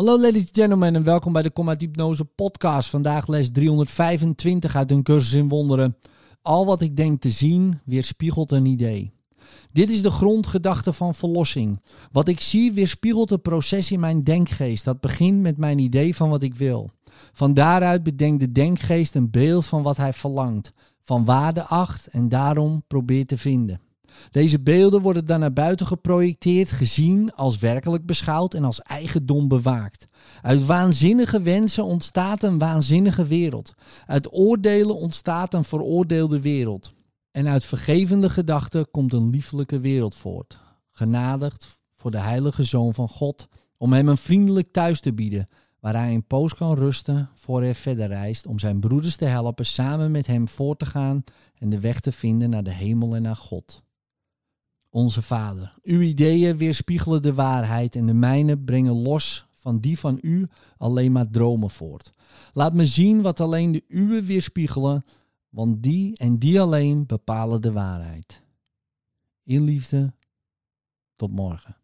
Hallo ladies and gentlemen en welkom bij de Kom uit Hypnose podcast. Vandaag les 325 uit een cursus in wonderen. Al wat ik denk te zien weerspiegelt een idee. Dit is de grondgedachte van verlossing. Wat ik zie weerspiegelt het proces in mijn denkgeest. Dat begint met mijn idee van wat ik wil. Van daaruit bedenkt de denkgeest een beeld van wat hij verlangt, van waarde acht en daarom probeert te vinden. Deze beelden worden dan naar buiten geprojecteerd, gezien, als werkelijk beschouwd en als eigendom bewaakt. Uit waanzinnige wensen ontstaat een waanzinnige wereld. Uit oordelen ontstaat een veroordeelde wereld. En uit vergevende gedachten komt een liefelijke wereld voort. Genadigd voor de heilige Zoon van God, om hem een vriendelijk thuis te bieden, waar hij een poos kan rusten voor hij verder reist, om zijn broeders te helpen samen met hem voort te gaan en de weg te vinden naar de hemel en naar God. Onze Vader, uw ideeën weerspiegelen de waarheid en de mijne brengen los van die van u alleen maar dromen voort. Laat me zien wat alleen de uwe weerspiegelen, want die en die alleen bepalen de waarheid. In liefde, tot morgen.